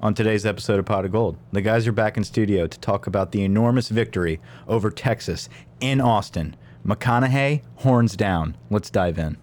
on today's episode of Pot of Gold. The guys are back in studio to talk about the enormous victory over Texas in Austin. McConaughey, horns down. Let's dive in.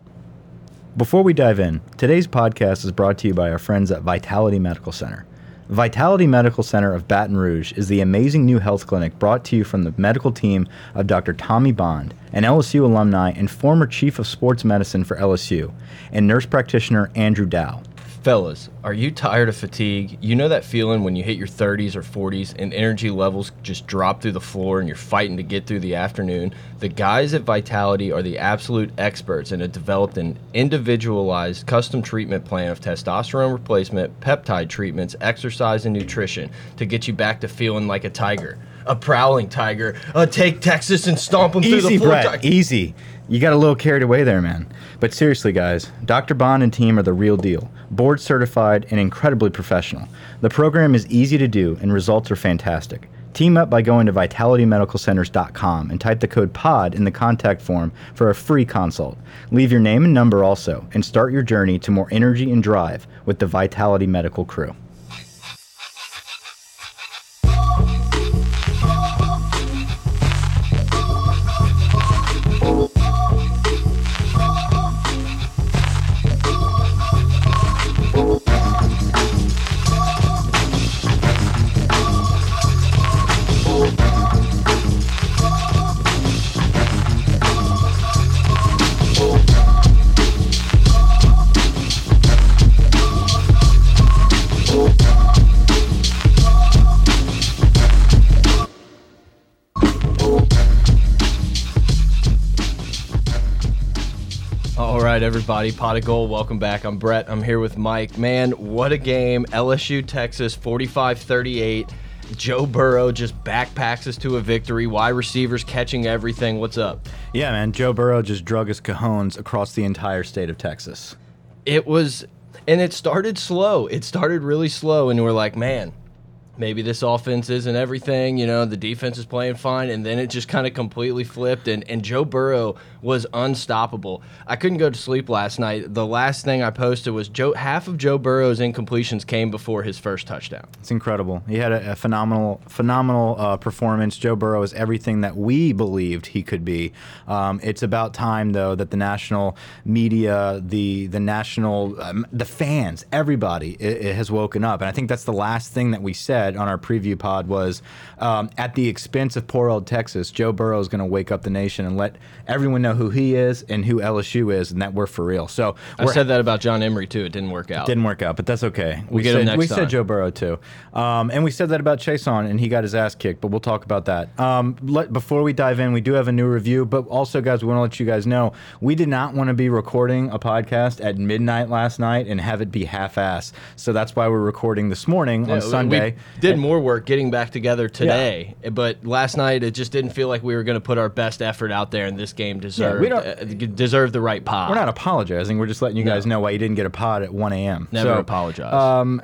Before we dive in, today's podcast is brought to you by our friends at Vitality Medical Center. Vitality Medical Center of Baton Rouge is the amazing new health clinic brought to you from the medical team of Dr. Tommy Bond, an LSU alumni and former chief of sports medicine for LSU, and nurse practitioner Andrew Dow. Fellas, are you tired of fatigue? You know that feeling when you hit your 30s or 40s and energy levels just drop through the floor and you're fighting to get through the afternoon? The guys at Vitality are the absolute experts and have developed an individualized custom treatment plan of testosterone replacement, peptide treatments, exercise, and nutrition to get you back to feeling like a tiger. A prowling tiger. Uh, take Texas and stomp them through the floor. Brett. Easy. You got a little carried away there, man. But seriously, guys, Dr. Bond and team are the real deal. Board certified and incredibly professional. The program is easy to do and results are fantastic. Team up by going to vitalitymedicalcenters.com and type the code POD in the contact form for a free consult. Leave your name and number also, and start your journey to more energy and drive with the Vitality Medical crew. Everybody, pot of gold. Welcome back. I'm Brett. I'm here with Mike. Man, what a game! LSU, Texas, 45-38. Joe Burrow just backpacks us to a victory. Wide receivers catching everything. What's up? Yeah, man. Joe Burrow just drug his cajones across the entire state of Texas. It was, and it started slow. It started really slow, and we're like, man, maybe this offense isn't everything. You know, the defense is playing fine, and then it just kind of completely flipped. And and Joe Burrow was unstoppable. I couldn't go to sleep last night. The last thing I posted was Joe. Half of Joe Burrow's incompletions came before his first touchdown. It's incredible. He had a, a phenomenal, phenomenal uh, performance. Joe Burrow is everything that we believed he could be. Um, it's about time, though, that the national media, the the national, um, the fans, everybody i i has woken up. And I think that's the last thing that we said on our preview pod was, um, at the expense of poor old Texas, Joe Burrow is going to wake up the nation and let everyone know who he is and who LSU is, and that we're for real. So I said that about John Emery too. It didn't work out. didn't work out, but that's okay. We'll get him said, next we time. said Joe Burrow too, um, and we said that about Chaisson, and he got his ass kicked. But we'll talk about that. Um, let, before we dive in, we do have a new review, but also, guys, we want to let you guys know we did not want to be recording a podcast at midnight last night and have it be half-ass. So that's why we're recording this morning Yeah, on Sunday. We did more work getting back together today, but last night it just didn't feel like we were going to put our best effort out there, and this game deserved we don't- uh, deserved the right pod. We're not apologizing. We're just letting you guys know why you didn't get a pod at 1 a.m. Never So, apologize. Um,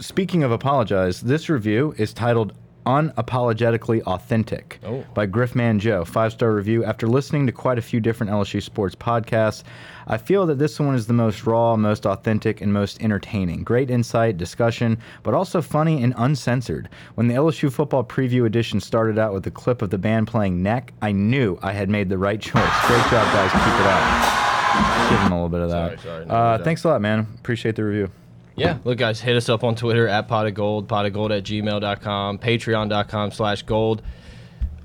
speaking of apologize, this review is titled Unapologetically Authentic Oh. by Griffman Joe. Five star review. After listening to quite a few different LSU sports podcasts, I feel that this one is the most raw, most authentic, and most entertaining. Great insight, discussion, but also funny and uncensored. When the LSU football preview edition started out with a clip of the band playing Neck, I knew I had made the right choice. Great job, guys. Keep it up. Give him a little bit of that. Sorry, sorry. No, uh, thanks a lot, man. Appreciate the review. Yeah, look, guys, hit us up on Twitter at pot of gold, pot of gold at gmail.com, patreon.com slash gold.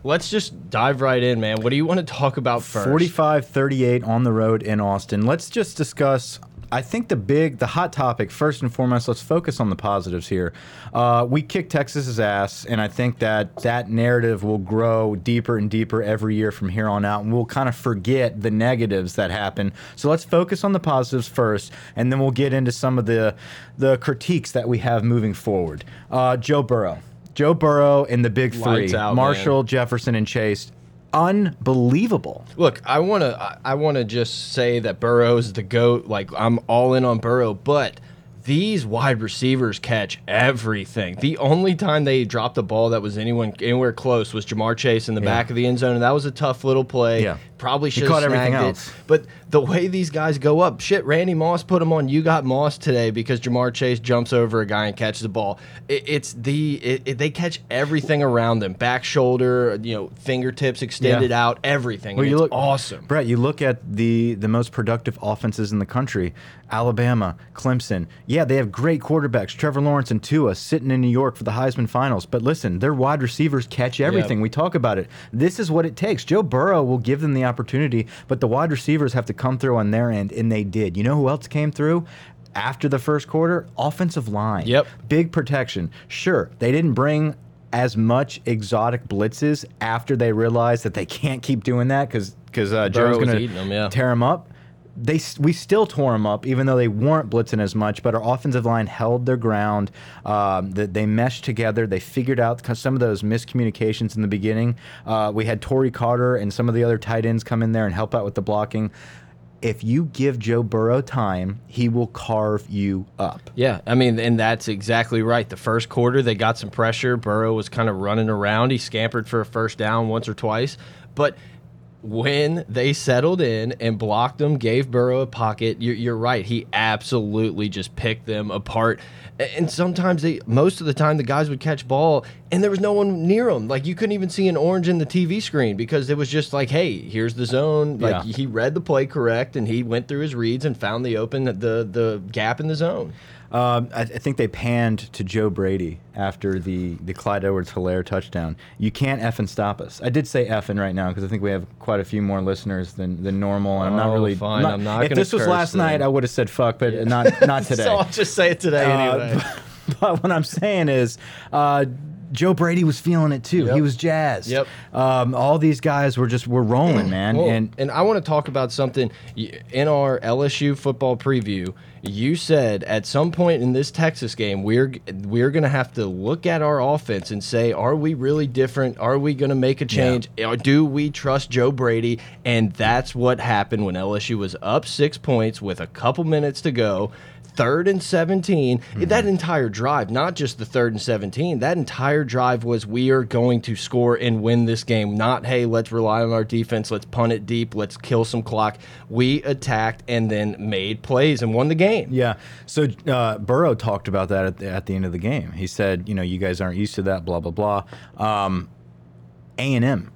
Let's just dive right in, man. What do you want to talk about first? 45 38 on the road in Austin. Let's just discuss. I think the big, the hot topic, first and foremost, let's focus on the positives here. Uh, we kicked Texas's ass, and I think that that narrative will grow deeper and deeper every year from here on out, and we'll kind of forget the negatives that happen. So let's focus on the positives first, and then we'll get into some of the the critiques that we have moving forward. Uh, Joe Burrow. Joe Burrow and the big three out, Marshall, Jefferson, and Chase. Unbelievable. Look, I want to I, want to just say that Burrow's the goat. Like I'm all in on Burrow, but these wide receivers catch everything. The only time they dropped the ball that was anyone anywhere close was Ja'Marr Chase in the back of the end zone, and that was a tough little play. Yeah. Probably should have caught everything else. it. But the way these guys go up, shit, Randy Moss put him on. You got Moss today because Ja'Marr Chase jumps over a guy and catches the ball. It, it's the it, they catch everything around them, back shoulder, you know, fingertips extended Yeah. out, everything. Well, you it's look awesome. Brett. You look at the the most productive offenses in the country: Alabama, Clemson. Yeah, they have great quarterbacks, Trevor Lawrence and Tua, sitting in New York for the Heisman Finals. But listen, their wide receivers catch everything. We talk about it. This is what it takes. Joe Burrow will give them the opportunity, but the wide receivers have to come through on their end, and they did. You know who else came through? After the first quarter, offensive line. Yep. Big protection. Sure, they didn't bring as much exotic blitzes after they realized that they can't keep doing that because because uh, Burrow Joe's going 'em, yeah. to tear them up. They we still tore them up even though they weren't blitzing as much. But our offensive line held their ground. Um, that they meshed together. They figured out some of those miscommunications in the beginning. Uh, we had Torrey Carter and some of the other tight ends come in there and help out with the blocking. If you give Joe Burrow time, he will carve you up. Yeah, I mean, and that's exactly right. The first quarter, they got some pressure. Burrow was kind of running around. He scampered for a first down once or twice. But when they settled in and blocked them, gave Burrow a pocket, you're, you're right. He absolutely just picked them apart. And sometimes they, most of the time, the guys would catch ball and there was no one near them. Like you couldn't even see an orange in the TV screen because it was just like, hey, here's the zone. Like Yeah. he read the play correct and he went through his reads and found the open, the the gap in the zone. Um, I, I think they panned to Joe Brady after the the Clyde Edwards Helaire touchdown. You can't effing stop us. I did say effing right now because I think we have quite a few more listeners than, than normal, and I'm not Oh, really. fine. I'm not If this was last then. night, I would have said fuck, but not not today. So I'll just say it today Uh, anyway. but what I'm saying is, uh, Joe Brady was feeling it too. Yep. He was jazzed. Yep. Um, all these guys were just were rolling, man. Well, and and I want to talk about something in our LSU football preview. You said at some point in this Texas game, we're we're going to have to look at our offense and say, are we really different? Are we going to make a change? Or do we trust Joe Brady? And that's what happened when LSU was up six points with a couple minutes to go. Third and 17. That entire drive, not just the third and 17, that entire drive was we are going to score and win this game. Not, hey, let's rely on our defense. Let's punt it deep. Let's kill some clock. We attacked and then made plays and won the game. Yeah. So uh, Burrow talked about that at the, at the end of the game. He said, you know, you guys aren't used to that, blah blah blah. Um, A and M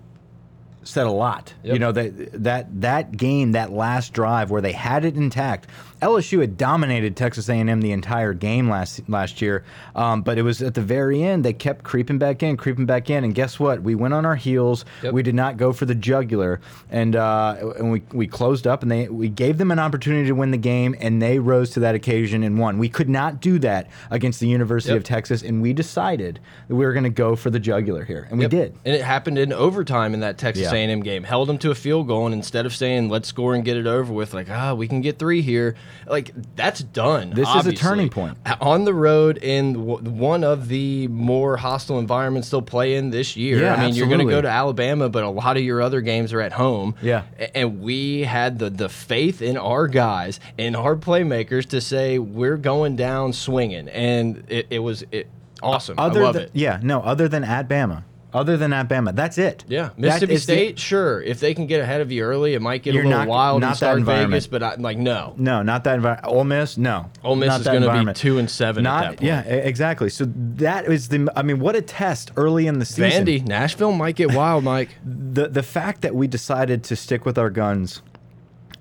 said a lot. You know that that that game, that last drive where they had it intact. LSU had dominated Texas A&M the entire game last last year, um, but it was at the very end they kept creeping back in, creeping back in, and guess what? We went on our heels. Yep. We did not go for the jugular, and uh, and we we closed up, and they we gave them an opportunity to win the game, and they rose to that occasion and won. We could not do that against the University Yep. of Texas, and we decided that we were going to go for the jugular here, and Yep. we did. And it happened in overtime in that Texas Yeah. A&M game. Held them to a field goal, and instead of saying let's score and get it over with, like ah, we can get three here, like that's done. This is a turning point. on the road in one of the more hostile environments they'll play in this year. Yeah, I mean, you're going to go to Alabama, but a lot of your other games are at home. Yeah. And we had the the faith in our guys and our playmakers to say we're going down swinging, and it, it was it awesome. Other I love than, it. Yeah, no, other than at Bama. Other than at Bama. That's it. Yeah, That Mississippi the- State, sure. If they can get ahead of you early, it might get a little not- wild not and that start environment. Vegas. But I, like, no, no, not that environment. Ole Miss, no. Ole Miss Not is going to be two and seven Not at that point. yeah, exactly. So that is the. I mean, what a test early in the season. Vandy, Nashville might get wild, Mike. the the fact that we decided to stick with our guns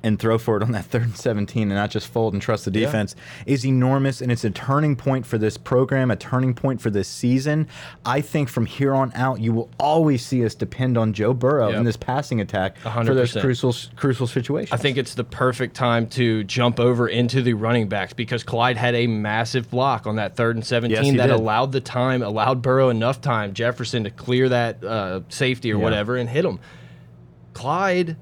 and throw for it on that third and 17 and not just fold and trust the Yeah. defense is enormous and it's a turning point for this program a turning point for this season i think from here on out you will always see us depend on joe burrow Yep. in this passing attack A hundred for those crucial crucial situations I think it's the perfect time to jump over into the running backs because Clyde had a massive block on that third and 17 Yes, that did. allowed the time, allowed Burrow enough time, Jefferson to clear that uh, safety or Yeah. whatever and hit him. Clyde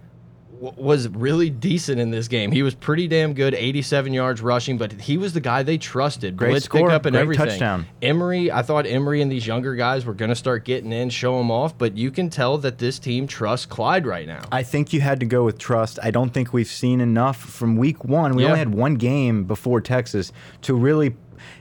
was really decent in this game. He was pretty damn good, 87 yards rushing, but he was the guy they trusted. Great Blitz score, pickup and great everything. touchdown. Emery, I thought Emery and these younger guys were going to start getting in, show them off, but you can tell that this team trusts Clyde right now. I think you had to go with trust. I don't think we've seen enough from week one. We Yeah. only had one game before Texas to really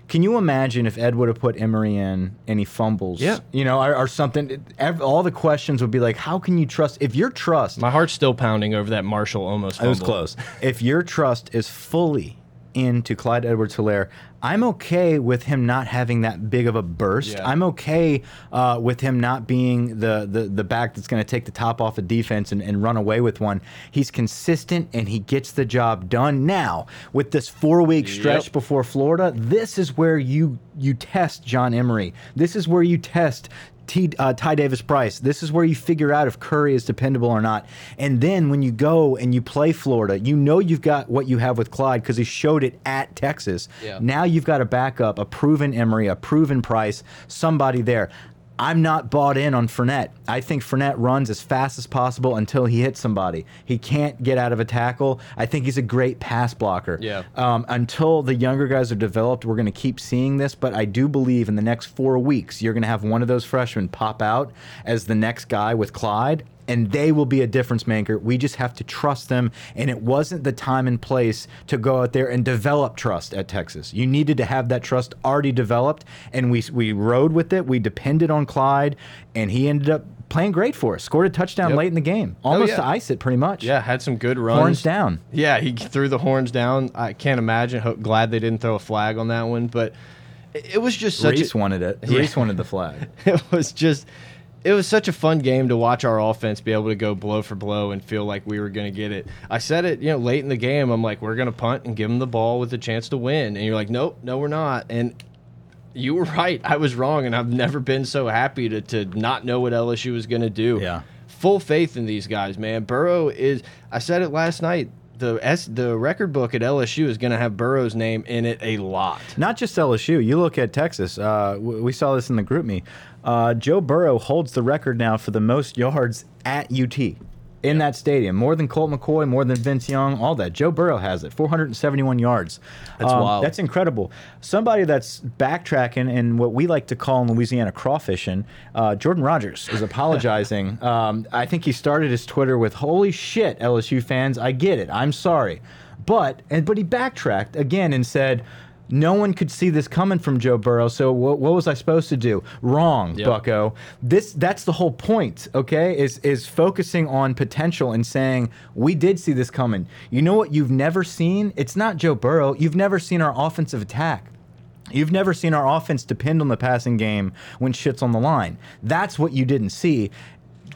Can you imagine if Ed would have put Emery in and he fumbles? Yeah. You know, or, or something. ev- All the questions would be like, how can you trust? If your trust, My heart's still pounding over that Marshall almost. it was close. if your trust is fully into Clyde Edwards Helaire, I'm okay with him not having that big of a burst. Yeah. I'm okay uh, with him not being the the, the back that's going to take the top off of defense and, and run away with one. He's consistent and he gets the job done. Now, with this four week stretch Yep. before Florida, this is where you you test John Emery. This is where you test T, uh, Ty Davis Price. This is where you figure out if Curry is dependable or not. And then when you go and you play Florida, you know you've got what you have with Clyde because he showed it at Texas. Yeah. Now you've got a backup, a proven Emery, a proven Price, somebody there. I'm not bought in on Fournette. I think Fournette runs as fast as possible until he hits somebody. He can't get out of a tackle. I think he's a great pass blocker. Yeah. Um, until the younger guys are developed, we're going to keep seeing this. But I do believe in the next four weeks, you're going to have one of those freshmen pop out as the next guy with Clyde, and they will be a difference maker. We just have to trust them. And it wasn't the time and place to go out there and develop trust at Texas. You needed to have that trust already developed, and we we rode with it. We depended on Clyde, and he ended up playing great for us. Scored a touchdown Yep. late in the game, oh, almost yeah. to ice it, pretty much. Yeah, had some good runs. horns down. Yeah, he threw the horns down. I can't imagine. Ho glad they didn't throw a flag on that one, but it, it was just such. Reese a, wanted it. Yeah. Reese wanted the flag. it was just it was such a fun game to watch our offense be able to go blow for blow and feel like we were going to get it. I said it, you know, late in the game. I'm like, we're going to punt and give them the ball with a chance to win. And you're like, nope, no, we're not. And you were right. I was wrong, and I've never been so happy to to not know what LSU was going to do. Yeah. full faith in these guys, man. Burrow is. I said it last night. The S the record book at LSU is going to have Burrow's name in it a lot. Not just LSU. You look at Texas. Uh, we saw this in the group me. Uh, Joe Burrow holds the record now for the most yards at UT in that stadium. More than Colt McCoy, more than Vince Young, all that. Joe Burrow has it. 471 yards. That's Um, wild. That's incredible. Somebody that's backtracking and what we like to call in Louisiana crawfishing. Uh, Jordan Rodgers is apologizing. um, I think he started his Twitter with "Holy shit, LSU fans! I get it. I'm sorry." But and but he backtracked again and said. No one could see this coming from Joe Burrow. So what, what was I supposed to do? Wrong, Yep. Bucko. This that's the whole point. Okay, is is focusing on potential and saying we did see this coming. You know what you've never seen? It's not Joe Burrow. You've never seen our offensive attack. You've never seen our offense depend on the passing game when shit's on the line. That's what you didn't see.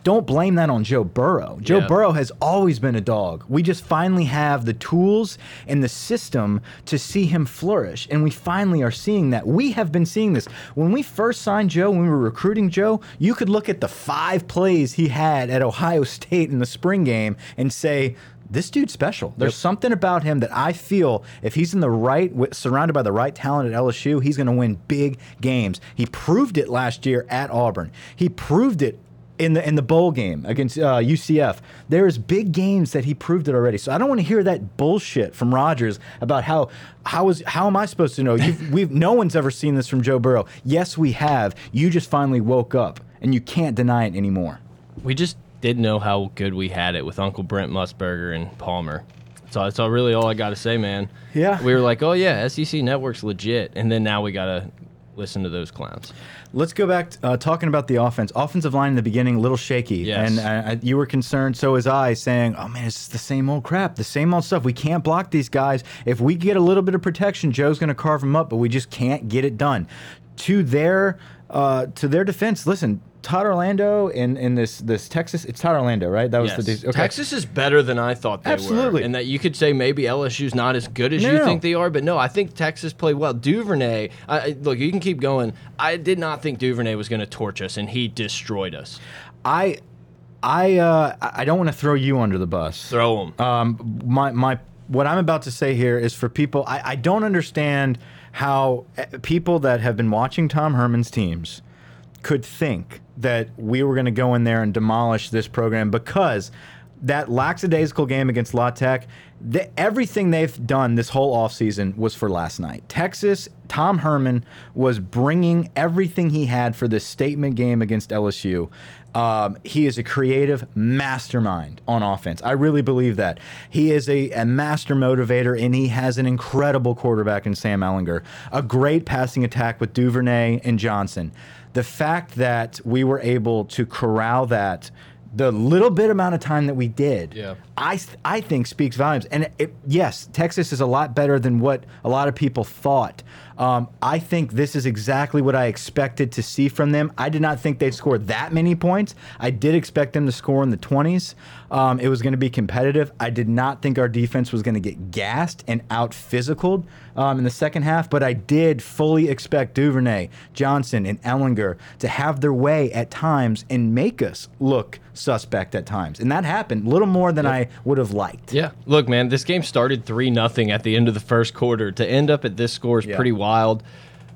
Don't blame that on Joe Burrow. Joe Yeah. Burrow has always been a dog. We just finally have the tools and the system to see him flourish. And we finally are seeing that. We have been seeing this. When we first signed Joe, when we were recruiting Joe, you could look at the five plays he had at Ohio State in the spring game and say, this dude's special. There's something about him that I feel if he's in the right, surrounded by the right talent at LSU, he's going to win big games. He proved it last year at Auburn. He proved it in the in the bowl game against uh, UCF. There's big games that he proved it already. So I don't want to hear that bullshit from Rodgers about how how is how am I supposed to know? You've, we've no one's ever seen this from Joe Burrow. Yes, we have. You just finally woke up, and you can't deny it anymore. We just didn't know how good we had it with Uncle Brent Musburger and Palmer. So that's all really all I got to say, man. Yeah. We were like, oh yeah, SEC Network's legit, and then now we gotta listen to those clowns. Let's go back to, uh, talking about the offense. Offensive line in the beginning, a little shaky, Yes. and uh, you were concerned. So was I, saying, "Oh man, it's the same old crap, the same old stuff. We can't block these guys. If we get a little bit of protection, Joe's going to carve them up, but we just can't get it done." To their uh, to their defense, listen, Todd Orlando in in this this Texas, it's Todd Orlando, right? That was Yes. the okay. Texas is better than I thought they Absolutely. were, and that you could say maybe LSU's not as good as No, you no. think they are. But no, I think Texas played well. Duvernay, I, I- look, you can keep going. I did not think Duvernay was going to torch us, and he destroyed us. I I uh, I don't want to throw you under the bus. Throw him. um, my my what I'm about to say here is for people. I, I don't understand how eh, people that have been watching Tom Herman's teams could think that we were going to go in there and demolish this program because that lackadaisical game against La Tech, the, everything they've done this whole offseason was for last night. Texas Tom Herman was bringing everything he had for this statement game against LSU. Um, he is a creative mastermind on offense. I really believe that. He is a, a master motivator, and he has an incredible quarterback in Sam Ehlinger. A great passing attack with Duvernay and Johnson. The fact that we were able to corral that the little bit amount of time that we did, Yeah. I I think speaks volumes. And it, yes, Texas is a lot better than what a lot of people thought. Um, I think this is exactly what I expected to see from them. I did not think they'd score that many points. I did expect them to score in the 20s. Um, it was going to be competitive. I did not think our defense was going to get gassed and out physicaled um, in the second half, but I did fully expect Duvernay, Johnson, and Ehlinger to have their way at times and make us look suspect at times. And that happened a little more than I would have liked. Yeah. Look, man, this game started 3 nothing at the end of the first quarter. To end up at this score is Yeah. pretty wild.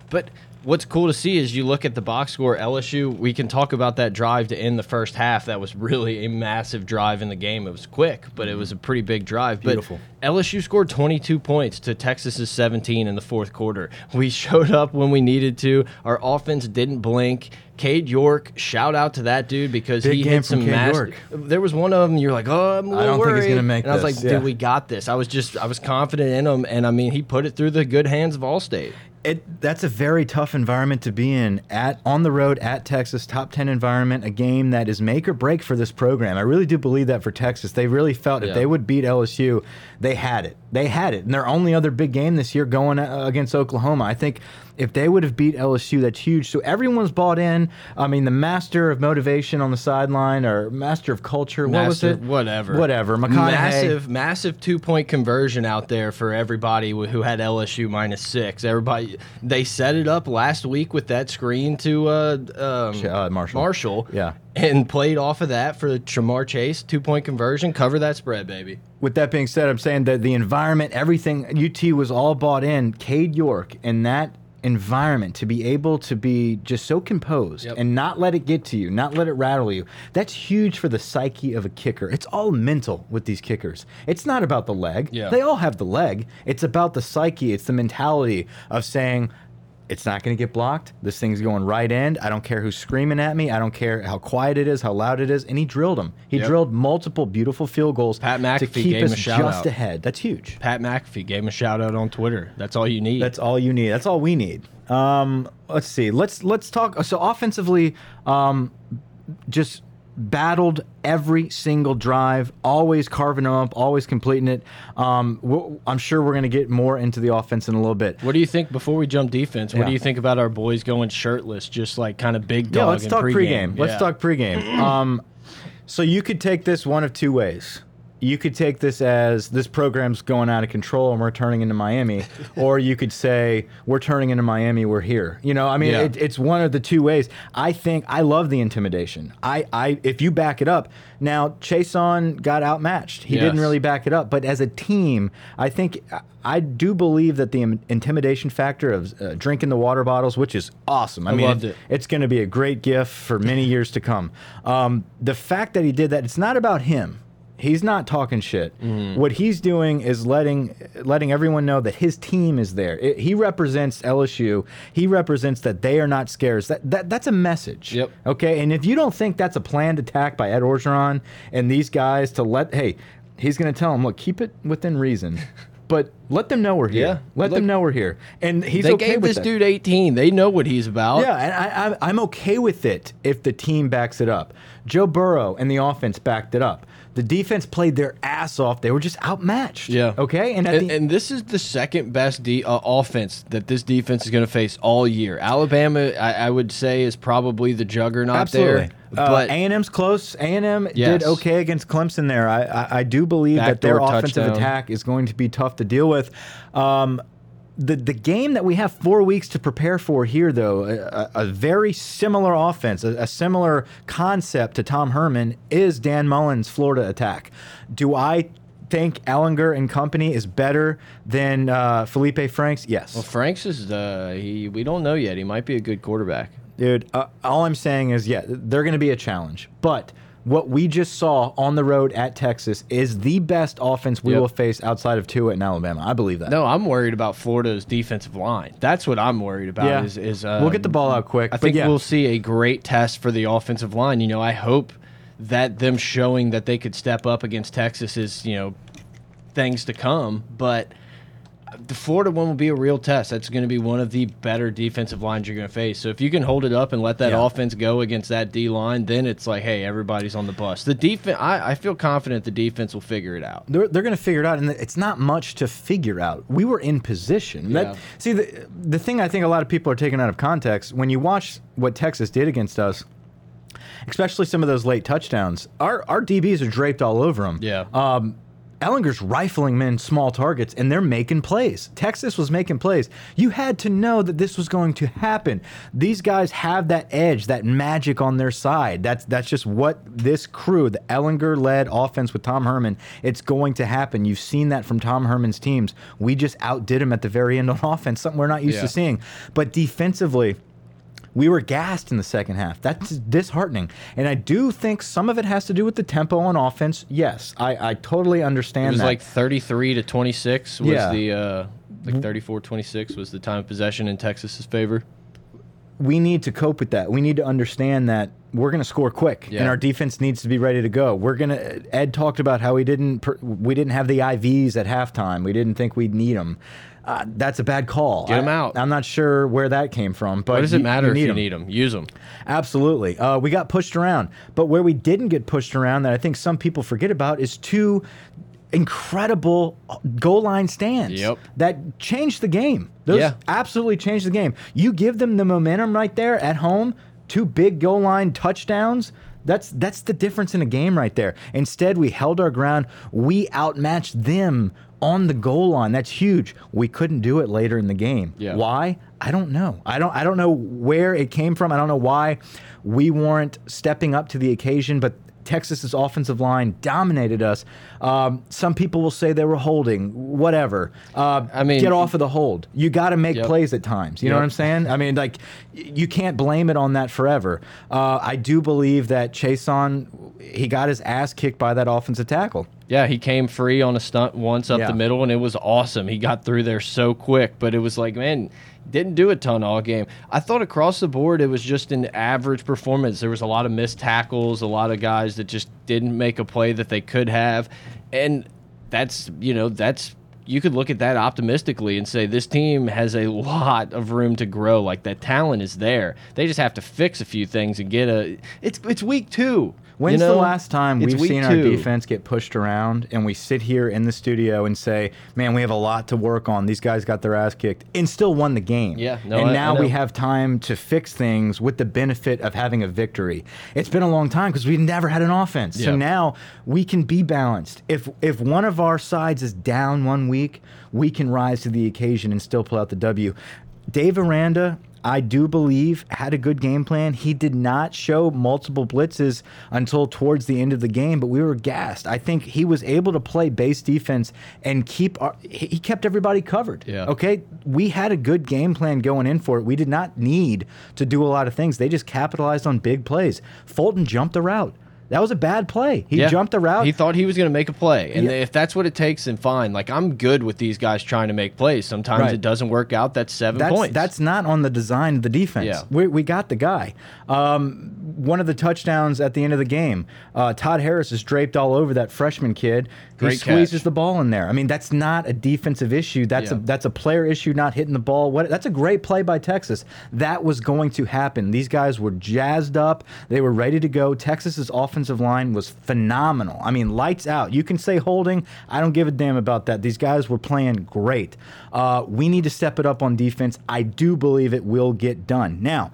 But what's cool to see is you look at the box score, LSU, we can talk about that drive to end the first half. That was really a massive drive in the game. It was quick, but it was a pretty big drive. Beautiful. But LSU scored 22 points to Texas's 17 in the fourth quarter. We showed up when we needed to. Our offense didn't blink. Cade York, shout out to that dude because Big he hit some mass. York. There was one of them. You're like, oh, I'm a I little don't think he's gonna make And I was this, like, yeah. dude, we got this. I was just, I was confident in him, and I mean, he put it through the good hands of Allstate. It that's a very tough environment to be in at on the road at Texas, top ten environment, a game that is make or break for this program. I really do believe that for Texas. They really felt Yeah. if they would beat LSU, they had it. They had it. And their only other big game this year going uh, against Oklahoma. I think if they would have beat LSU, that's huge. So everyone's bought in. I mean, the master of motivation on the sideline or master of culture. what was it? Whatever. Whatever. McConaughey. Massive, massive two point conversion out there for everybody who had LSU minus six. Everybody, they set it up last week with that screen to uh, um, uh, Marshall. Marshall. Yeah. And played off of that for the Ja'Marr Chase two point conversion. Cover that spread, baby. With that being said, I'm saying that the environment, everything, UT was all bought in. Cade York and that environment to be able to be just so composed Yep. and not let it get to you, not let it rattle you. That's huge for the psyche of a kicker. It's all mental with these kickers. It's not about the leg. Yeah. They all have the leg. It's about the psyche. It's the mentality of saying, it's not going to get blocked. This thing's going right end. I don't care who's screaming at me. I don't care how quiet it is, how loud it is. And he drilled them. He Yep. drilled multiple beautiful field goals Pat to McAfee keep gave him us a shout just out. ahead. That's huge. Pat McAfee gave him a shout out on Twitter. That's all you need. That's all you need. That's all we need. Um, let's see. Let's let's talk. So offensively, um, just battled every single drive, always carving them up, always completing it. Um, I'm sure we're going to get more into the offense in a little bit. What do you think before we jump defense? What Yeah. do you think about our boys going shirtless, just like kind of big dog? Yeah, let's talk pregame? pregame. Let's talk pregame. um, so you could take this one of two ways. You could take this as this program's going out of control and we're turning into Miami, or you could say we're turning into Miami. We're here. You know, I mean, Yeah. it, it's one of the two ways. I think I love the intimidation. I, I, if you back it up, now Chaisson got outmatched. He didn't really back it up, but as a team, I think I do believe that the intimidation factor of uh, drinking the water bottles, which is awesome. I, I mean, loved it. it's going to be a great gift for many years to come. Um, the fact that he did that, it's not about him. He's not talking shit. Mm-hmm. What he's doing is letting letting everyone know that his team is there. It- he represents LSU. He represents that they are not scared. That, that that's a message. Yep. Okay. And if you don't think that's a planned attack by Ed Orgeron and these guys to let hey, he's going to tell them, look, keep it within reason. But let them know we're here. Yeah. Let Look, them know we're here. And he's They okay gave with this that. dude 18. They know what he's about. Yeah, and I, I, I'm okay with it if the team backs it up. Joe Burrow and the offense backed it up. The defense played their ass off. They were just outmatched. Yeah. Okay. And And, and this is the second best de uh, offense that this defense is going to face all year. Alabama, I, I would say, is probably the juggernaut absolutely. there. Uh, But A&M's close. A&M Yes. did okay against Clemson there. I, I, I do believe that their Backdoor offensive touchdown. attack is going to be tough to deal with. Um, the the game that we have four weeks to prepare for here, though, a, a- very similar offense, a, a similar concept to Tom Herman is Dan Mullen's Florida attack. Do I think Ehlinger and company is better than uh, Feleipe Franks? Yes. well, Franks is uh, he. We don't know yet. He might be a good quarterback. Dude, uh, all I'm saying is, yeah, they're going to be a challenge. But what we just saw on the road at Texas is the best offense we Yep. will face outside of Tua and Alabama. I believe that. No, I'm worried about Florida's defensive line. That's what I'm worried about. Yeah. Is, is uh, we'll get the ball out quick. I think yeah. we'll see a great test for the offensive line. You know, I hope that them showing that they could step up against Texas is you know things to come, but. The Florida one will be a real test. That's going to be one of the better defensive lines you're going to face. So if you can hold it up and let that Yeah. offense go against that D line, then it's like, hey, everybody's on the bus. The defense, I, I feel confident the defense will figure it out. They're, they're going to figure it out, and it's not much to figure out. We were in position. Yeah. That, see, the, the thing I think a lot of people are taking out of context when you watch what Texas did against us, especially some of those late touchdowns, our, our DBs are draped all over them. Yeah. Um, Ehlinger's rifling men small targets, and they're making plays. Texas was making plays. You had to know that this was going to happen. These guys have that edge, that magic on their side. That's that's just what this crew, the Ehlinger-led offense with Tom Herman, it's going to happen. You've seen that from Tom Herman's teams. We just outdid him at the very end on offense, something we're not used Yeah. to seeing. But defensively, we were gassed in the second half. That's disheartening. And I do think some of it has to do with the tempo on offense. Yes, I, I totally understand It was that. like 33 to 26 was Yeah. the uh like 34 26 was the time of possession in Texas's favor. we need to cope with that. We need to understand that we're going to score quick, Yeah. and our defense needs to be ready to go. We're going to. Ed talked about how we didn't we didn't have the IVs at halftime. We didn't think we'd need them. Uh, that's a bad call. Get them out. I'm not sure where that came from, but What does it you- matter if you 'em. need them? Use them. Absolutely. Uh, we got pushed around. But where we didn't get pushed around that I think some people forget about is two incredible goal line stands Yep. that changed the game. Those Yeah. absolutely changed the game. You give them the momentum right there at home, two big goal line touchdowns. That's that's the difference in a game right there. Instead, we held our ground. We outmatched them on the goal line. That's huge. We couldn't do it later in the game. Yeah. Why? I don't know. I don't I don't know where it came from. I don't know why we weren't stepping up to the occasion, but Texas's offensive line dominated us. Um, some people will say they were holding, whatever. Uh, I mean- get off of the hold. You got to make Yep. plays at times. You know what I'm saying? I mean, like, you can't blame it on that forever. Uh, I do believe that Chaisson, he got his ass kicked by that offensive tackle. Yeah, he came free on a stunt once up Yeah. the middle, and it was awesome. He got through there so quick, but it was like, man, didn't do a ton all game. I thought across the board it was just an average performance. There was a lot of missed tackles, a lot of guys that just didn't make a play that they could have, and that's you know that's you could look at that optimistically and say this team has a lot of room to grow. Like that talent is there. They just have to fix a few things and get a. It's it's week two. When's you know? the last time we've seen our defense get pushed around and we sit here in the studio and say, man, we have a lot to work on. These guys got their ass kicked and still won the game. Yeah, no, and I- I now we have time to fix things with the benefit of having a victory. It's been a long time because we've never had an offense. So now we can be balanced. If if one of our sides is down one week, we can rise to the occasion and still pull out the W. Dave Aranda, I do believe, had a good game plan. He did not show multiple blitzes until towards the end of the game, but we were gassed. I think he was able to play base defense and keep our, he kept everybody covered. Yeah. Okay. We had a good game plan going in for it. We did not need to do a lot of things. They just capitalized on big plays. Fulton jumped the route. That was a bad play. He Yeah. jumped the route. He thought he was going to make a play, and Yeah. if that's what it takes, then fine. Like I'm good with these guys trying to make plays. Sometimes Right. it doesn't work out. That's seven that's, points. That's not on the design of the defense. Yeah. We, we got the guy. Um, one of the touchdowns at the end of the game, uh, Todd Harris is draped all over that freshman kid. He squeezes catch. the ball in there. I mean, that's not a defensive issue. That's a that's a player issue, not hitting the ball. What? That's a great play by Texas. That was going to happen. These guys were jazzed up. They were ready to go. Texas's offensive line was phenomenal. I mean, lights out. You can say holding. I don't give a damn about that. These guys were playing great. Uh, we need to step it up on defense. I do believe it will get done. Now,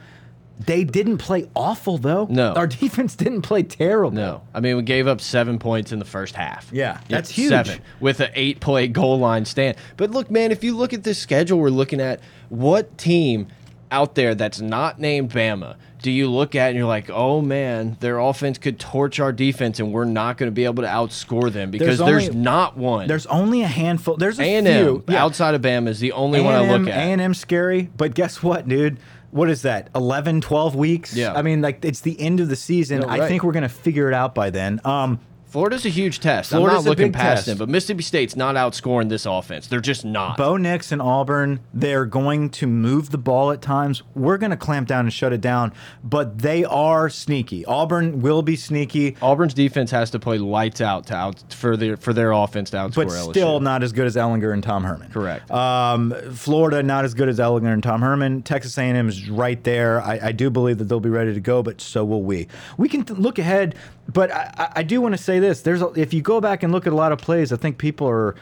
they didn't play awful though. No. our defense didn't play terrible. no. I mean, we gave up seven points in the first half. Yeah, that's huge. Seven with an eight-play goal line stand. But look, man, if you look at this schedule, we're looking at what team out there that's not named Bama. Do you look at and you're like, oh man, their offense could torch our defense, and we're not going to be able to outscore them because There's there's, not one. There's only a handful. There's a and few. M outside of Bama is the only one I look at. A and M scary, but guess what, dude? What is that 11 12 weeks? Yeah. i mean like it's the end of the season. No, i think we're gonna figure it out by then. Um Florida's a huge test. Florida's I'm not looking past test. them, but Mississippi State's not outscoring this offense. They're just not. Bo Nix and Auburn, they're going to move the ball at times. We're going to clamp down and shut it down, but they are sneaky. Auburn will be sneaky, Auburn's defense has to play lights out to out for their for their offense to outscore but LSU. still not as good as Ehlinger and Tom Herman. Correct. Um, Florida not as good as Ehlinger and Tom Herman. Texas A&M is right there. I, I do believe that they'll be ready to go, but so will we. We can look ahead, but I, I- I do want to say this: there's a, if you go back and look at a lot of plays, I think people are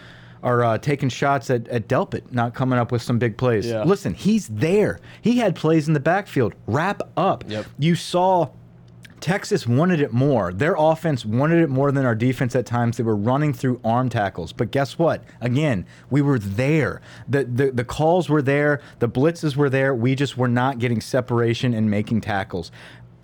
are uh, taking shots at, at Delpit not coming up with some big plays. Yeah. Listen, he's there. He had plays in the backfield. Wrap up. Yep. You saw. Texas wanted it more. Their offense wanted it more than our defense at times. They were running through arm tackles. But guess what? Again, we were there. The, the the calls were there, the blitzes were there. We just were not getting separation and making tackles.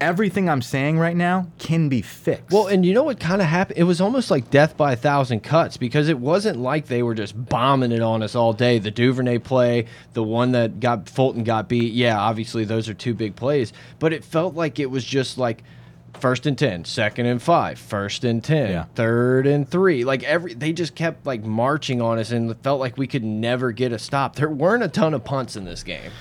Everything I'm saying right now can be fixed. Well, and you know what kind of happened? It was almost like death by a thousand cuts because it wasn't like they were just bombing it on us all day. The Duvernay play, the one that got Fulton got beat. Yeah, obviously those are two big plays, but it felt like it was just like first and 10, second and 5, first and 10, Yeah. third and 3. Like every they just kept like marching on us and it felt like we could never get a stop. There weren't a ton of punts in this game.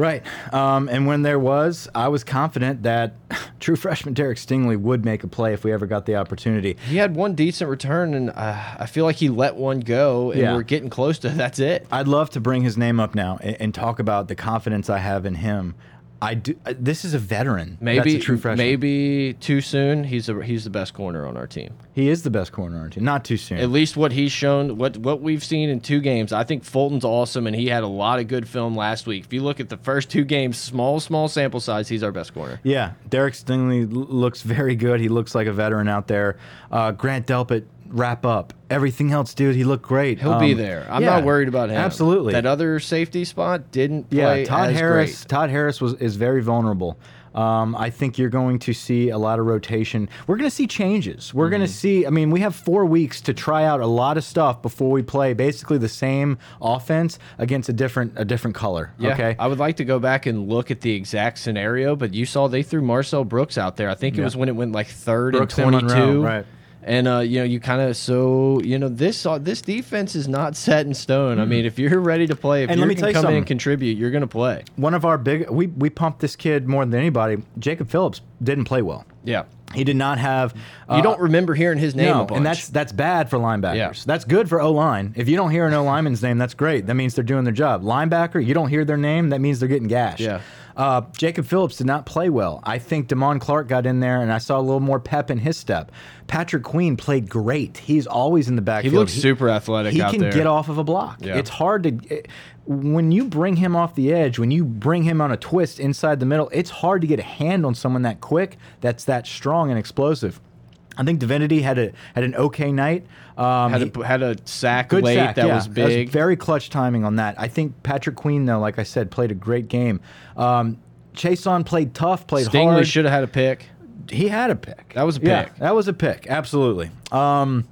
Right. Um, and when there was, I was confident that true freshman Derek Stingley would make a play if we ever got the opportunity. He had one decent return, and uh, I feel like he let one go, and Yeah. we're getting close to that's it. I'd love to bring his name up now and, and talk about the confidence I have in him. I do. uh, This is a veteran. Maybe That's a true freshman. maybe too soon. He's a, he's the best corner on our team. he is the best corner on our team. Not too soon. At least what he's shown, what what we've seen in two games. I think Fulton's awesome, and he had a lot of good film last week. If you look at the first two games, small small sample size, he's our best corner. yeah, Derek Stingley looks very good. He looks like a veteran out there. Uh, Grant Delpit, wrap up. Everything else, dude, he looked great. He'll be Um, there. I'm yeah, not worried about him. Absolutely. That other safety spot didn't play yeah, Todd Harris. great. Todd Harris was is very vulnerable. Um, I think you're going to see a lot of rotation. We're going to see changes. We're Mm-hmm. going to see. I mean, we have four weeks to try out a lot of stuff before we play basically the same offense against a different a different color. Yeah, Okay. I would like to go back and look at the exact scenario, but you saw they threw Marcel Brooks out there. I think it was when it went like third Brooks and and 22. Monroe, right. And uh, you know, you kind of so you know this uh, this defense is not set in stone. I mean, if you're ready to play, if And you let me can come in and contribute, you're going to play. One of our big we we pumped this kid more than anybody. Jacob Phillips didn't play well. Yeah, He did not have. Uh, you don't remember hearing his name No, and that's that's bad for linebackers. Yeah. That's good for O line. If you don't hear an O lineman's name, that's great. That means they're doing their job. Linebacker, you don't hear their name, that means they're getting gashed. Yeah. Uh, Jacob Phillips did not play well. I think Damon Clark got in there, and I saw a little more pep in his step. Patrick Queen played great. He's always in the backfield. he looks super athletic He can there. get off of a block. Yeah. It's hard to it- when you bring him off the edge, when you bring him on a twist inside the middle. It's hard to get a hand on someone that quick, that's that strong and explosive. I think Divinity had a had an okay night. Um, had he- a, had a sack good late sack, that yeah. was big. very clutch timing on that. I think Patrick Queen, though, like I said, played a great game. Um, Chaisson played tough, played Stingley hard. should have had a pick. he had a pick. That was a Yeah, pick. that was a pick. Absolutely. Um,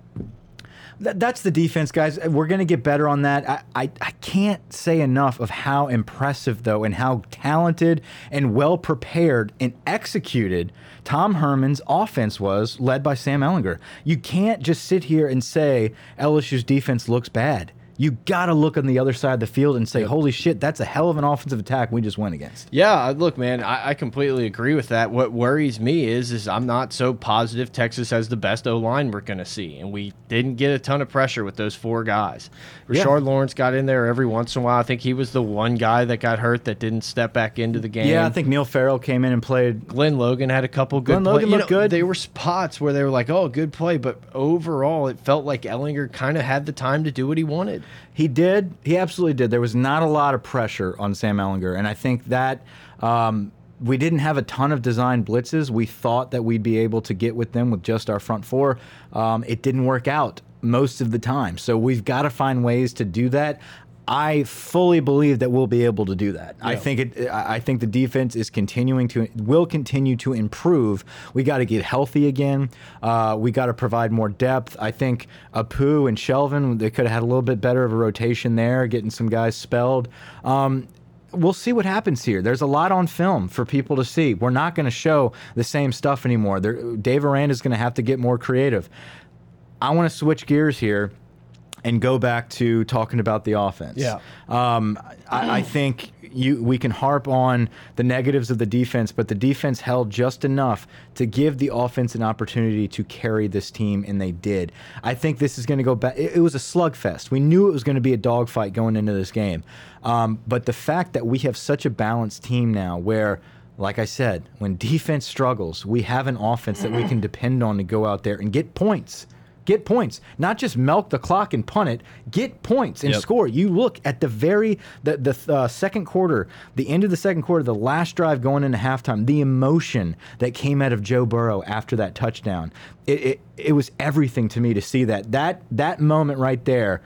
th- that's the defense, guys. We're going to get better on that. I, I, I can't say enough of how impressive, though, and how talented and well prepared and executed Tom Herman's offense was, led by Sam Ehlinger. You can't just sit here and say LSU's defense looks bad. You got to look on the other side of the field and say, holy shit, that's a hell of an offensive attack we just went against. Yeah, look, man, I, I completely agree with that. What worries me is, is I'm not so positive Texas has the best O line we're going to see, and we didn't get a ton of pressure with those four guys. Yeah. Rashard Lawrence got in there every once in a while. I think he was the one guy that got hurt that didn't step back into the game. Yeah, I think Neil Farrell came in and played Glenn Logan had a couple good. Glenn Logan play- you looked know, good. They were spots where they were like, "Oh, good play," but overall, it felt like Ehlinger kind of had the time to do what he wanted. He did. He absolutely did. There was not a lot of pressure on Sam Ehlinger, and I think that um, we didn't have a ton of design blitzes. We thought that we'd be able to get with them with just our front four. Um, it didn't work out most of the time, so we've got to find ways to do that. I fully believe that we'll be able to do that. I think it. I I think the defense is continuing to will continue to improve. We got to get healthy again. Uh, we got to provide more depth. I think Apu and Shelvin they could have had a little bit better of a rotation there, getting some guys spelled. Um, we'll see what happens here. There's a lot on film for people to see. We're not going to show the same stuff anymore. There, Dave Aranda is going to have to get more creative. I want to switch gears here and go back to talking about the offense. Yeah. Um, I, I think you we can harp on the negatives of the defense, but the defense held just enough to give the offense an opportunity to carry this team, and they did. I think this is going to go back. It, it was a slugfest. We knew it was going to be a dogfight going into this game, um, but the fact that we have such a balanced team now, where like I said, when defense struggles, we have an offense that we can depend on to go out there and get points get points, not just milk the clock and punt it. Get points and Yep. score. You look at the very the the uh, second quarter, the end of the second quarter, the last drive going into halftime. The emotion that came out of Joe Burrow after that touchdown, it it, it was everything to me to see that that that moment right there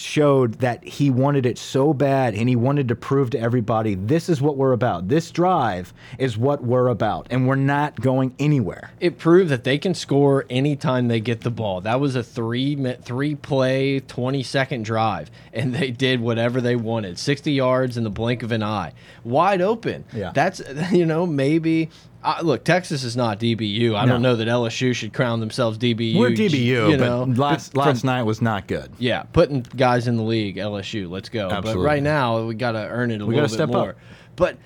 showed that he wanted it so bad and he wanted to prove to everybody this is what we're about. This drive is what we're about and we're not going anywhere. it proved that they can score anytime they get the ball. That was a three three play, twenty second drive, and they did whatever they wanted. Sixty yards in the blink of an eye, wide open. Yeah. that's you know maybe. Uh, look, Texas is not DBU. I No. don't know that LSU should crown themselves DBU. We're DBU, you know, but last from- last night was not good. yeah, putting guys in the league, LSU, let's go. Absolutely. But right now, we got to earn it a We little bit more. up. But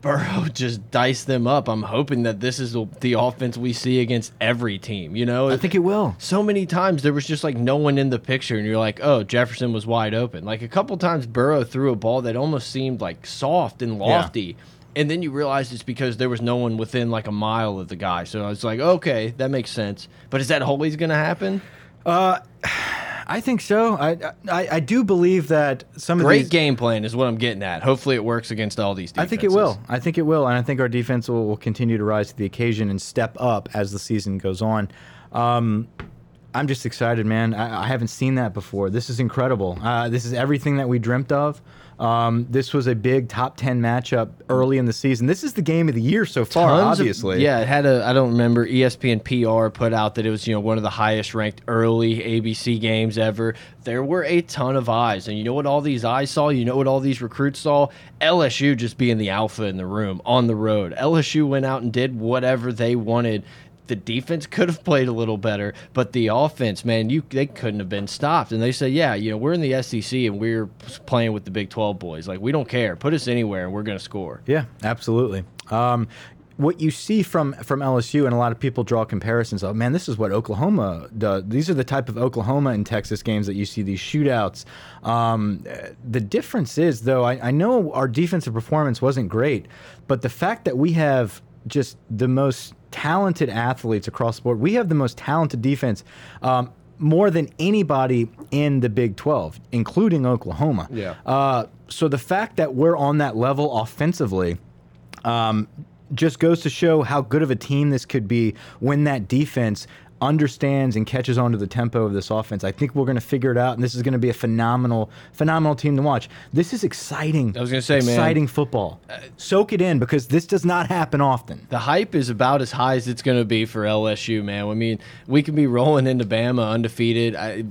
Burrow just diced them up. I'm hoping that this is the, the offense we see against every team. You know, I think it will. so many times there was just like no one in the picture, and you're like, oh, Jefferson was wide open. Like a couple times, Burrow threw a ball that almost seemed like soft and lofty. And then you realize it's because there was no one within like a mile of the guy. So I was like, okay, that makes sense. But is that always going to happen? I think so. I I, I do believe that some of Great these. game plan is what I'm getting at. Hopefully, it works against all these. Teams. I think it will. I think it will, and I think our defense will, will continue to rise to the occasion and step up as the season goes on. Um, I'm just excited, man. I, I haven't seen that before. This is incredible. Uh, this is everything that we dreamt of. Um, this was a big top ten matchup early in the season. This is the game of the year so far, Tons of- obviously. yeah, it had a. I don't remember. ESPN PR put out that it was you know one of the highest ranked early ABC games ever. There were a ton of eyes, and you know what all these eyes saw. You know what all these recruits saw. LSU just being the alpha in the room on the road. LSU went out and did whatever they wanted. The defense could have played a little better, but the offense, man, you they couldn't have been stopped. And they said, "Yeah, you know, we're in the SEC and we're playing with the Big 12 boys. Like we don't care. Put us anywhere and we're going to score." Yeah, absolutely. Um, what you see from from LSU, and a lot of people draw comparisons of, man, this is what Oklahoma does. These are the type of Oklahoma and Texas games that you see these shootouts. Um, the difference is, though, I, I know our defensive performance wasn't great, but the fact that we have just the most talented athletes across the board, we have the most talented defense. Um, more than anybody in the Big 12, including Oklahoma. Yeah. Uh, so the fact that we're on that level offensively um, just goes to show how good of a team this could be when that defense understands and catches on to the tempo of this offense. I think we're going to figure it out, and this is going to be a phenomenal, phenomenal team to watch. This is exciting. I was gonna say, man. exciting football. Uh, Soak it in because this does not happen often. The hype is about as high as it's going to be for LSU, man. I mean, we can be rolling into Bama undefeated. I,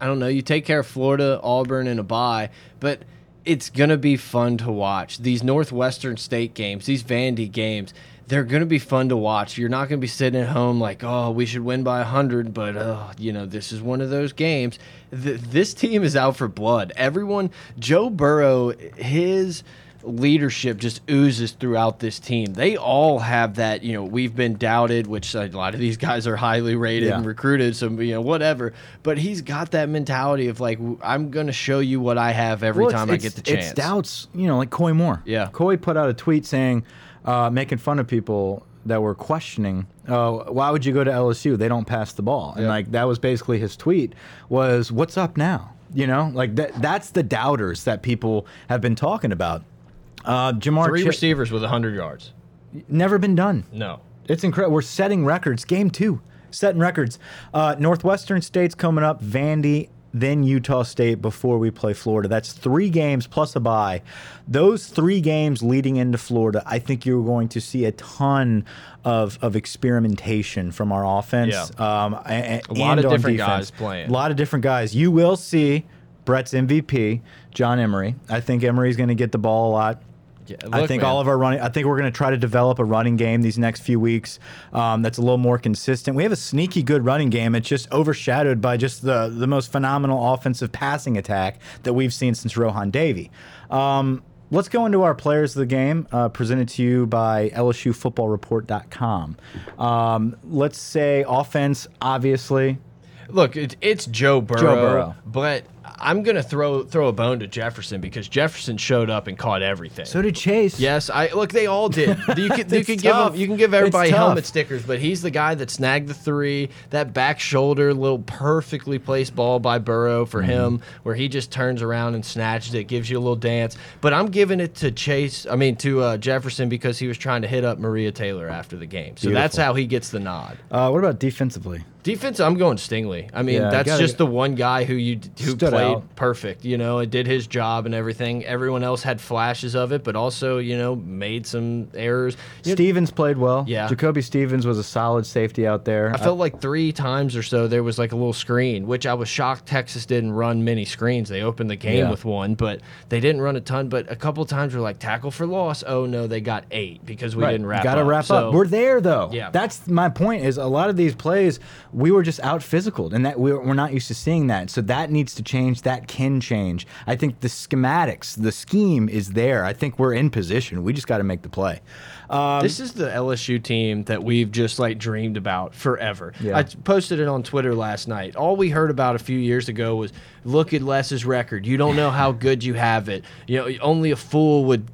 I don't know. You take care of Florida, Auburn, and a bye, but it's going to be fun to watch. These Northwestern State games, these Vandy games, they're going to be fun to watch. You're not going to be sitting at home like, oh, we should win by 100, but, uh, you know, this is one of those games. Th this team is out for blood. Everyone, Joe Burrow, his leadership just oozes throughout this team. They all have that, you know, we've been doubted, which a lot of these guys are highly rated Yeah. and recruited, so, you know, whatever. But he's got that mentality of like, I'm going to show you what I have every Well, time I get the chance. It's doubts, you know, like Koy Moore. Yeah. Koy put out a tweet saying, uh, making fun of people that were questioning, oh, why would you go to LSU? They don't pass the ball. And Yeah. like that was basically his tweet was, what's up now? You know, like that. That's the doubters that people have been talking about. Uh, Ja'Marr Three Chip- receivers with 100 yards. never been done. No. It's incredible. We're setting records. Game two, setting records. Uh, Northwestern State's coming up. Vandy, then Utah State before we play Florida. That's three games plus a bye. Those three games leading into Florida, I think you're going to see a ton of, of experimentation from our offense. Yeah. Um, a, A lot and of different defense. guys playing. A lot of different guys. You will see Brett's MVP, John Emery. I think Emery's going to get the ball a lot. Yeah, I think man. all of our running. I think we're going to try to develop a running game these next few weeks um, that's a little more consistent. We have a sneaky good running game. It's just overshadowed by just the the most phenomenal offensive passing attack that we've seen since Rohan Davey. Um, let's go into our players of the game, uh, presented to you by LSUFootballReport.com. Um, let's say offense, obviously. Look, it, it's Joe Burrow, Burrow. but I'm gonna throw throw a bone to Jefferson because Jefferson showed up and caught everything. So did Chase. Yes, I look. They all did. You can, you can give them, you can give everybody helmet stickers, but he's the guy that snagged the three. That back shoulder, little perfectly placed ball by Burrow for Mm-hmm. him, where he just turns around and snatches it, gives you a little dance. But I'm giving it to Chase. I mean to uh, Jefferson because he was trying to hit up Maria Taylor after the game. So that's how he gets the nod. Uh, what about defensively? Defense, I'm going Stingley. I mean, Yeah, that's gotta- just the one guy who you who played out. perfect. You know, it did his job and everything. Everyone else had flashes of it, but also you know made some errors. You know, Stevens played well. Yeah. JaCoby Stevens was a solid safety out there. I felt like three times or so there was like a little screen, which I was shocked Texas didn't run many screens. They opened the game Yeah. with one, but they didn't run a ton. But a couple times were like tackle for loss. Oh no, they got eight because we didn't wrap. Got to up. wrap So- up. We're there though. Yeah. That's my point. Is a lot of these plays we were just out physical, and that we're, we're not used to seeing that. So that needs to change. That can change. I think the schematics, the scheme is there. I think we're in position. We just got to make the play. Um, this is the LSU team that we've just like dreamed about forever. Yeah. I posted it on Twitter last night. All we heard about a few years ago was look at Les's record. You don't know how good you have it. You know, only a fool would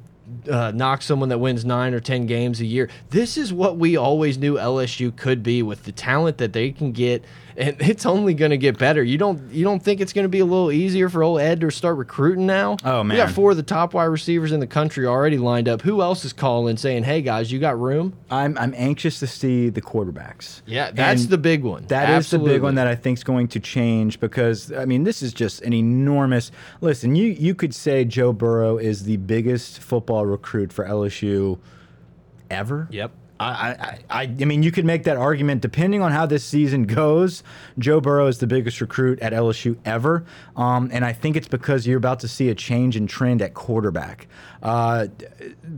uh, knock someone that wins nine or ten games a year. This is what we always knew LSU could be with the talent that they can get, and it's only going to get better. You don't you don't think it's going to be a little easier for old Ed to start recruiting now? Oh, man, we got four of the top wide receivers in the country already lined up. Who else is calling saying, "Hey guys, you got room"? I'm I'm anxious to see the quarterbacks. Yeah, that's And the big one. That is the big one that I think is going to change because I mean this is just an enormous. Listen, you you could say Joe Burrow is the biggest football recruit for LSU ever. Yep. I, I, I, I mean, you could make that argument depending on how this season goes. Joe Burrow is the biggest recruit at LSU ever, um, and I think it's because you're about to see a change in trend at quarterback. Uh,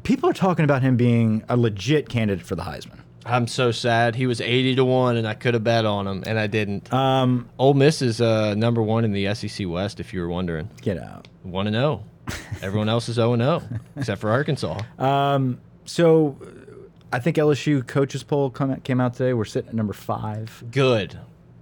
people are talking about him being a legit candidate for the Heisman. I'm so sad. He was 80 to 1 and I could have bet on him and I didn't. Um, Ole Miss is uh, number 1 in the SEC West if you were wondering. get out. 1 and 0. Everyone else is 0 and 0 except for Arkansas. Um, so I think LSU coaches poll come, came out today. We're sitting at number five. Good.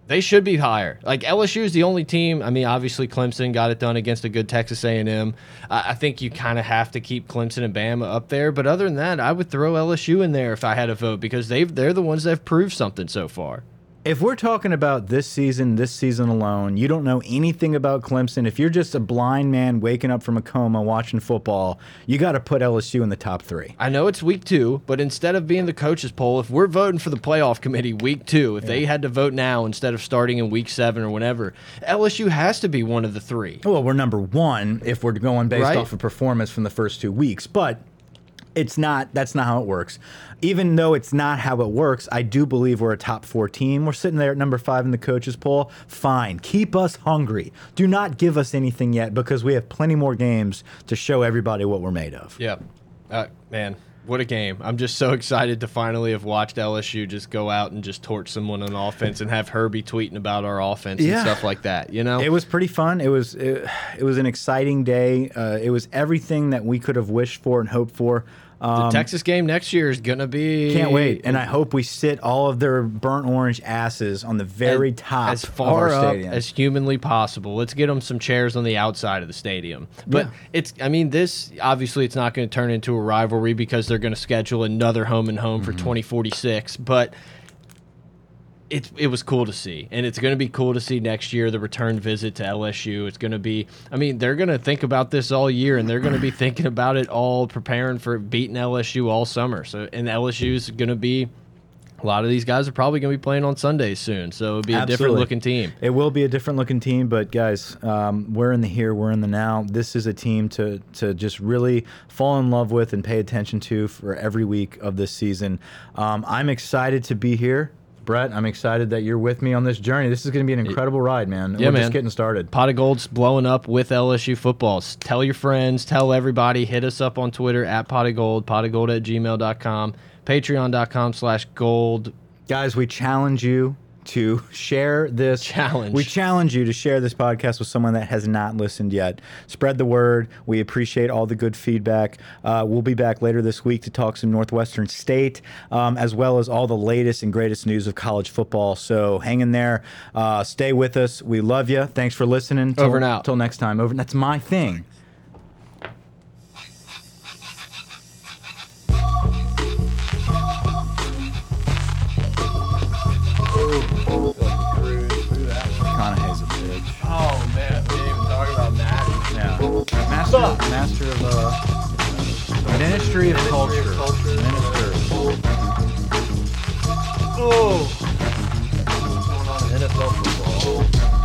They should be higher. Like LSU is the only team. I mean, obviously Clemson got it done against a good Texas A&M. I, I think you kind of have to keep Clemson and Bama up there. But other than that, I would throw LSU in there if I had a vote because they've they're the ones that have proved something so far. If we're talking about this season, this season alone, you don't know anything about Clemson. If you're just a blind man waking up from a coma watching football, you got to put LSU in the top three. I know it's week two, but instead of being the coaches poll, if we're voting for the playoff committee week two, if they had to vote now instead of starting in week seven or whenever, LSU has to be one of the three. Well, we're number one if we're going based Right. off of performance from the first two weeks, but it's not. That's not how it works. Even though it's not how it works, I do believe we're a top four team. We're sitting there at number five in the coaches poll. Fine, keep us hungry. Do not give us anything yet because we have plenty more games to show everybody what we're made of. Yeah. Uh, man, what a game. I'm just so excited to finally have watched LSU just go out and just torch someone on offense and have Herbie tweeting about our offense Yeah. and stuff like that, you know? It was pretty fun. It was it, it was an exciting day. Uh, it was everything that we could have wished for and hoped for. The Um, Texas game next year is going to be. Can't wait, and I hope we sit all of their burnt orange asses on the very top as of far our up stadium. as humanly possible. Let's get them some chairs on the outside of the stadium. But Yeah. it's, I mean, this obviously it's not going to turn into a rivalry because they're going to schedule another home and home Mm-hmm. for 2046. But it it was cool to see, and it's going to be cool to see next year the return visit to LSU. It's going to be, I mean, they're going to think about this all year, and they're going to be thinking about it all, preparing for beating LSU all summer. So, and LSU is going to be. A lot of these guys are probably going to be playing on Sundays soon, so it'll be a different looking team. It will be a different looking team, but guys, um, we're in the here, we're in the now. This is a team to to just really fall in love with and pay attention to for every week of this season. Um, I'm excited to be here. Brett, I'm excited that you're with me on this journey. This is going to be an incredible ride, man. Yeah, We're man. just getting started. Pot of Gold's blowing up with LSU football. Tell your friends, tell everybody. Hit us up on Twitter at pot of gold, pot of gold at gmail.com, patreon.com slash gold. Guys, we challenge you to share this Challenge. We challenge you to share this podcast with someone that has not listened yet. Spread the word. We appreciate all the good feedback. Uh, we'll be back later this week to talk some Northwestern State, um, as well as all the latest and greatest news of college football. So hang in there. Uh, stay with us. We love you. Thanks for listening. Till- Over and out. Till next time. Over. That's my thing. Yeah. Master, master of uh, Ministry of Culture. Minister. Oh. What's going on in NFL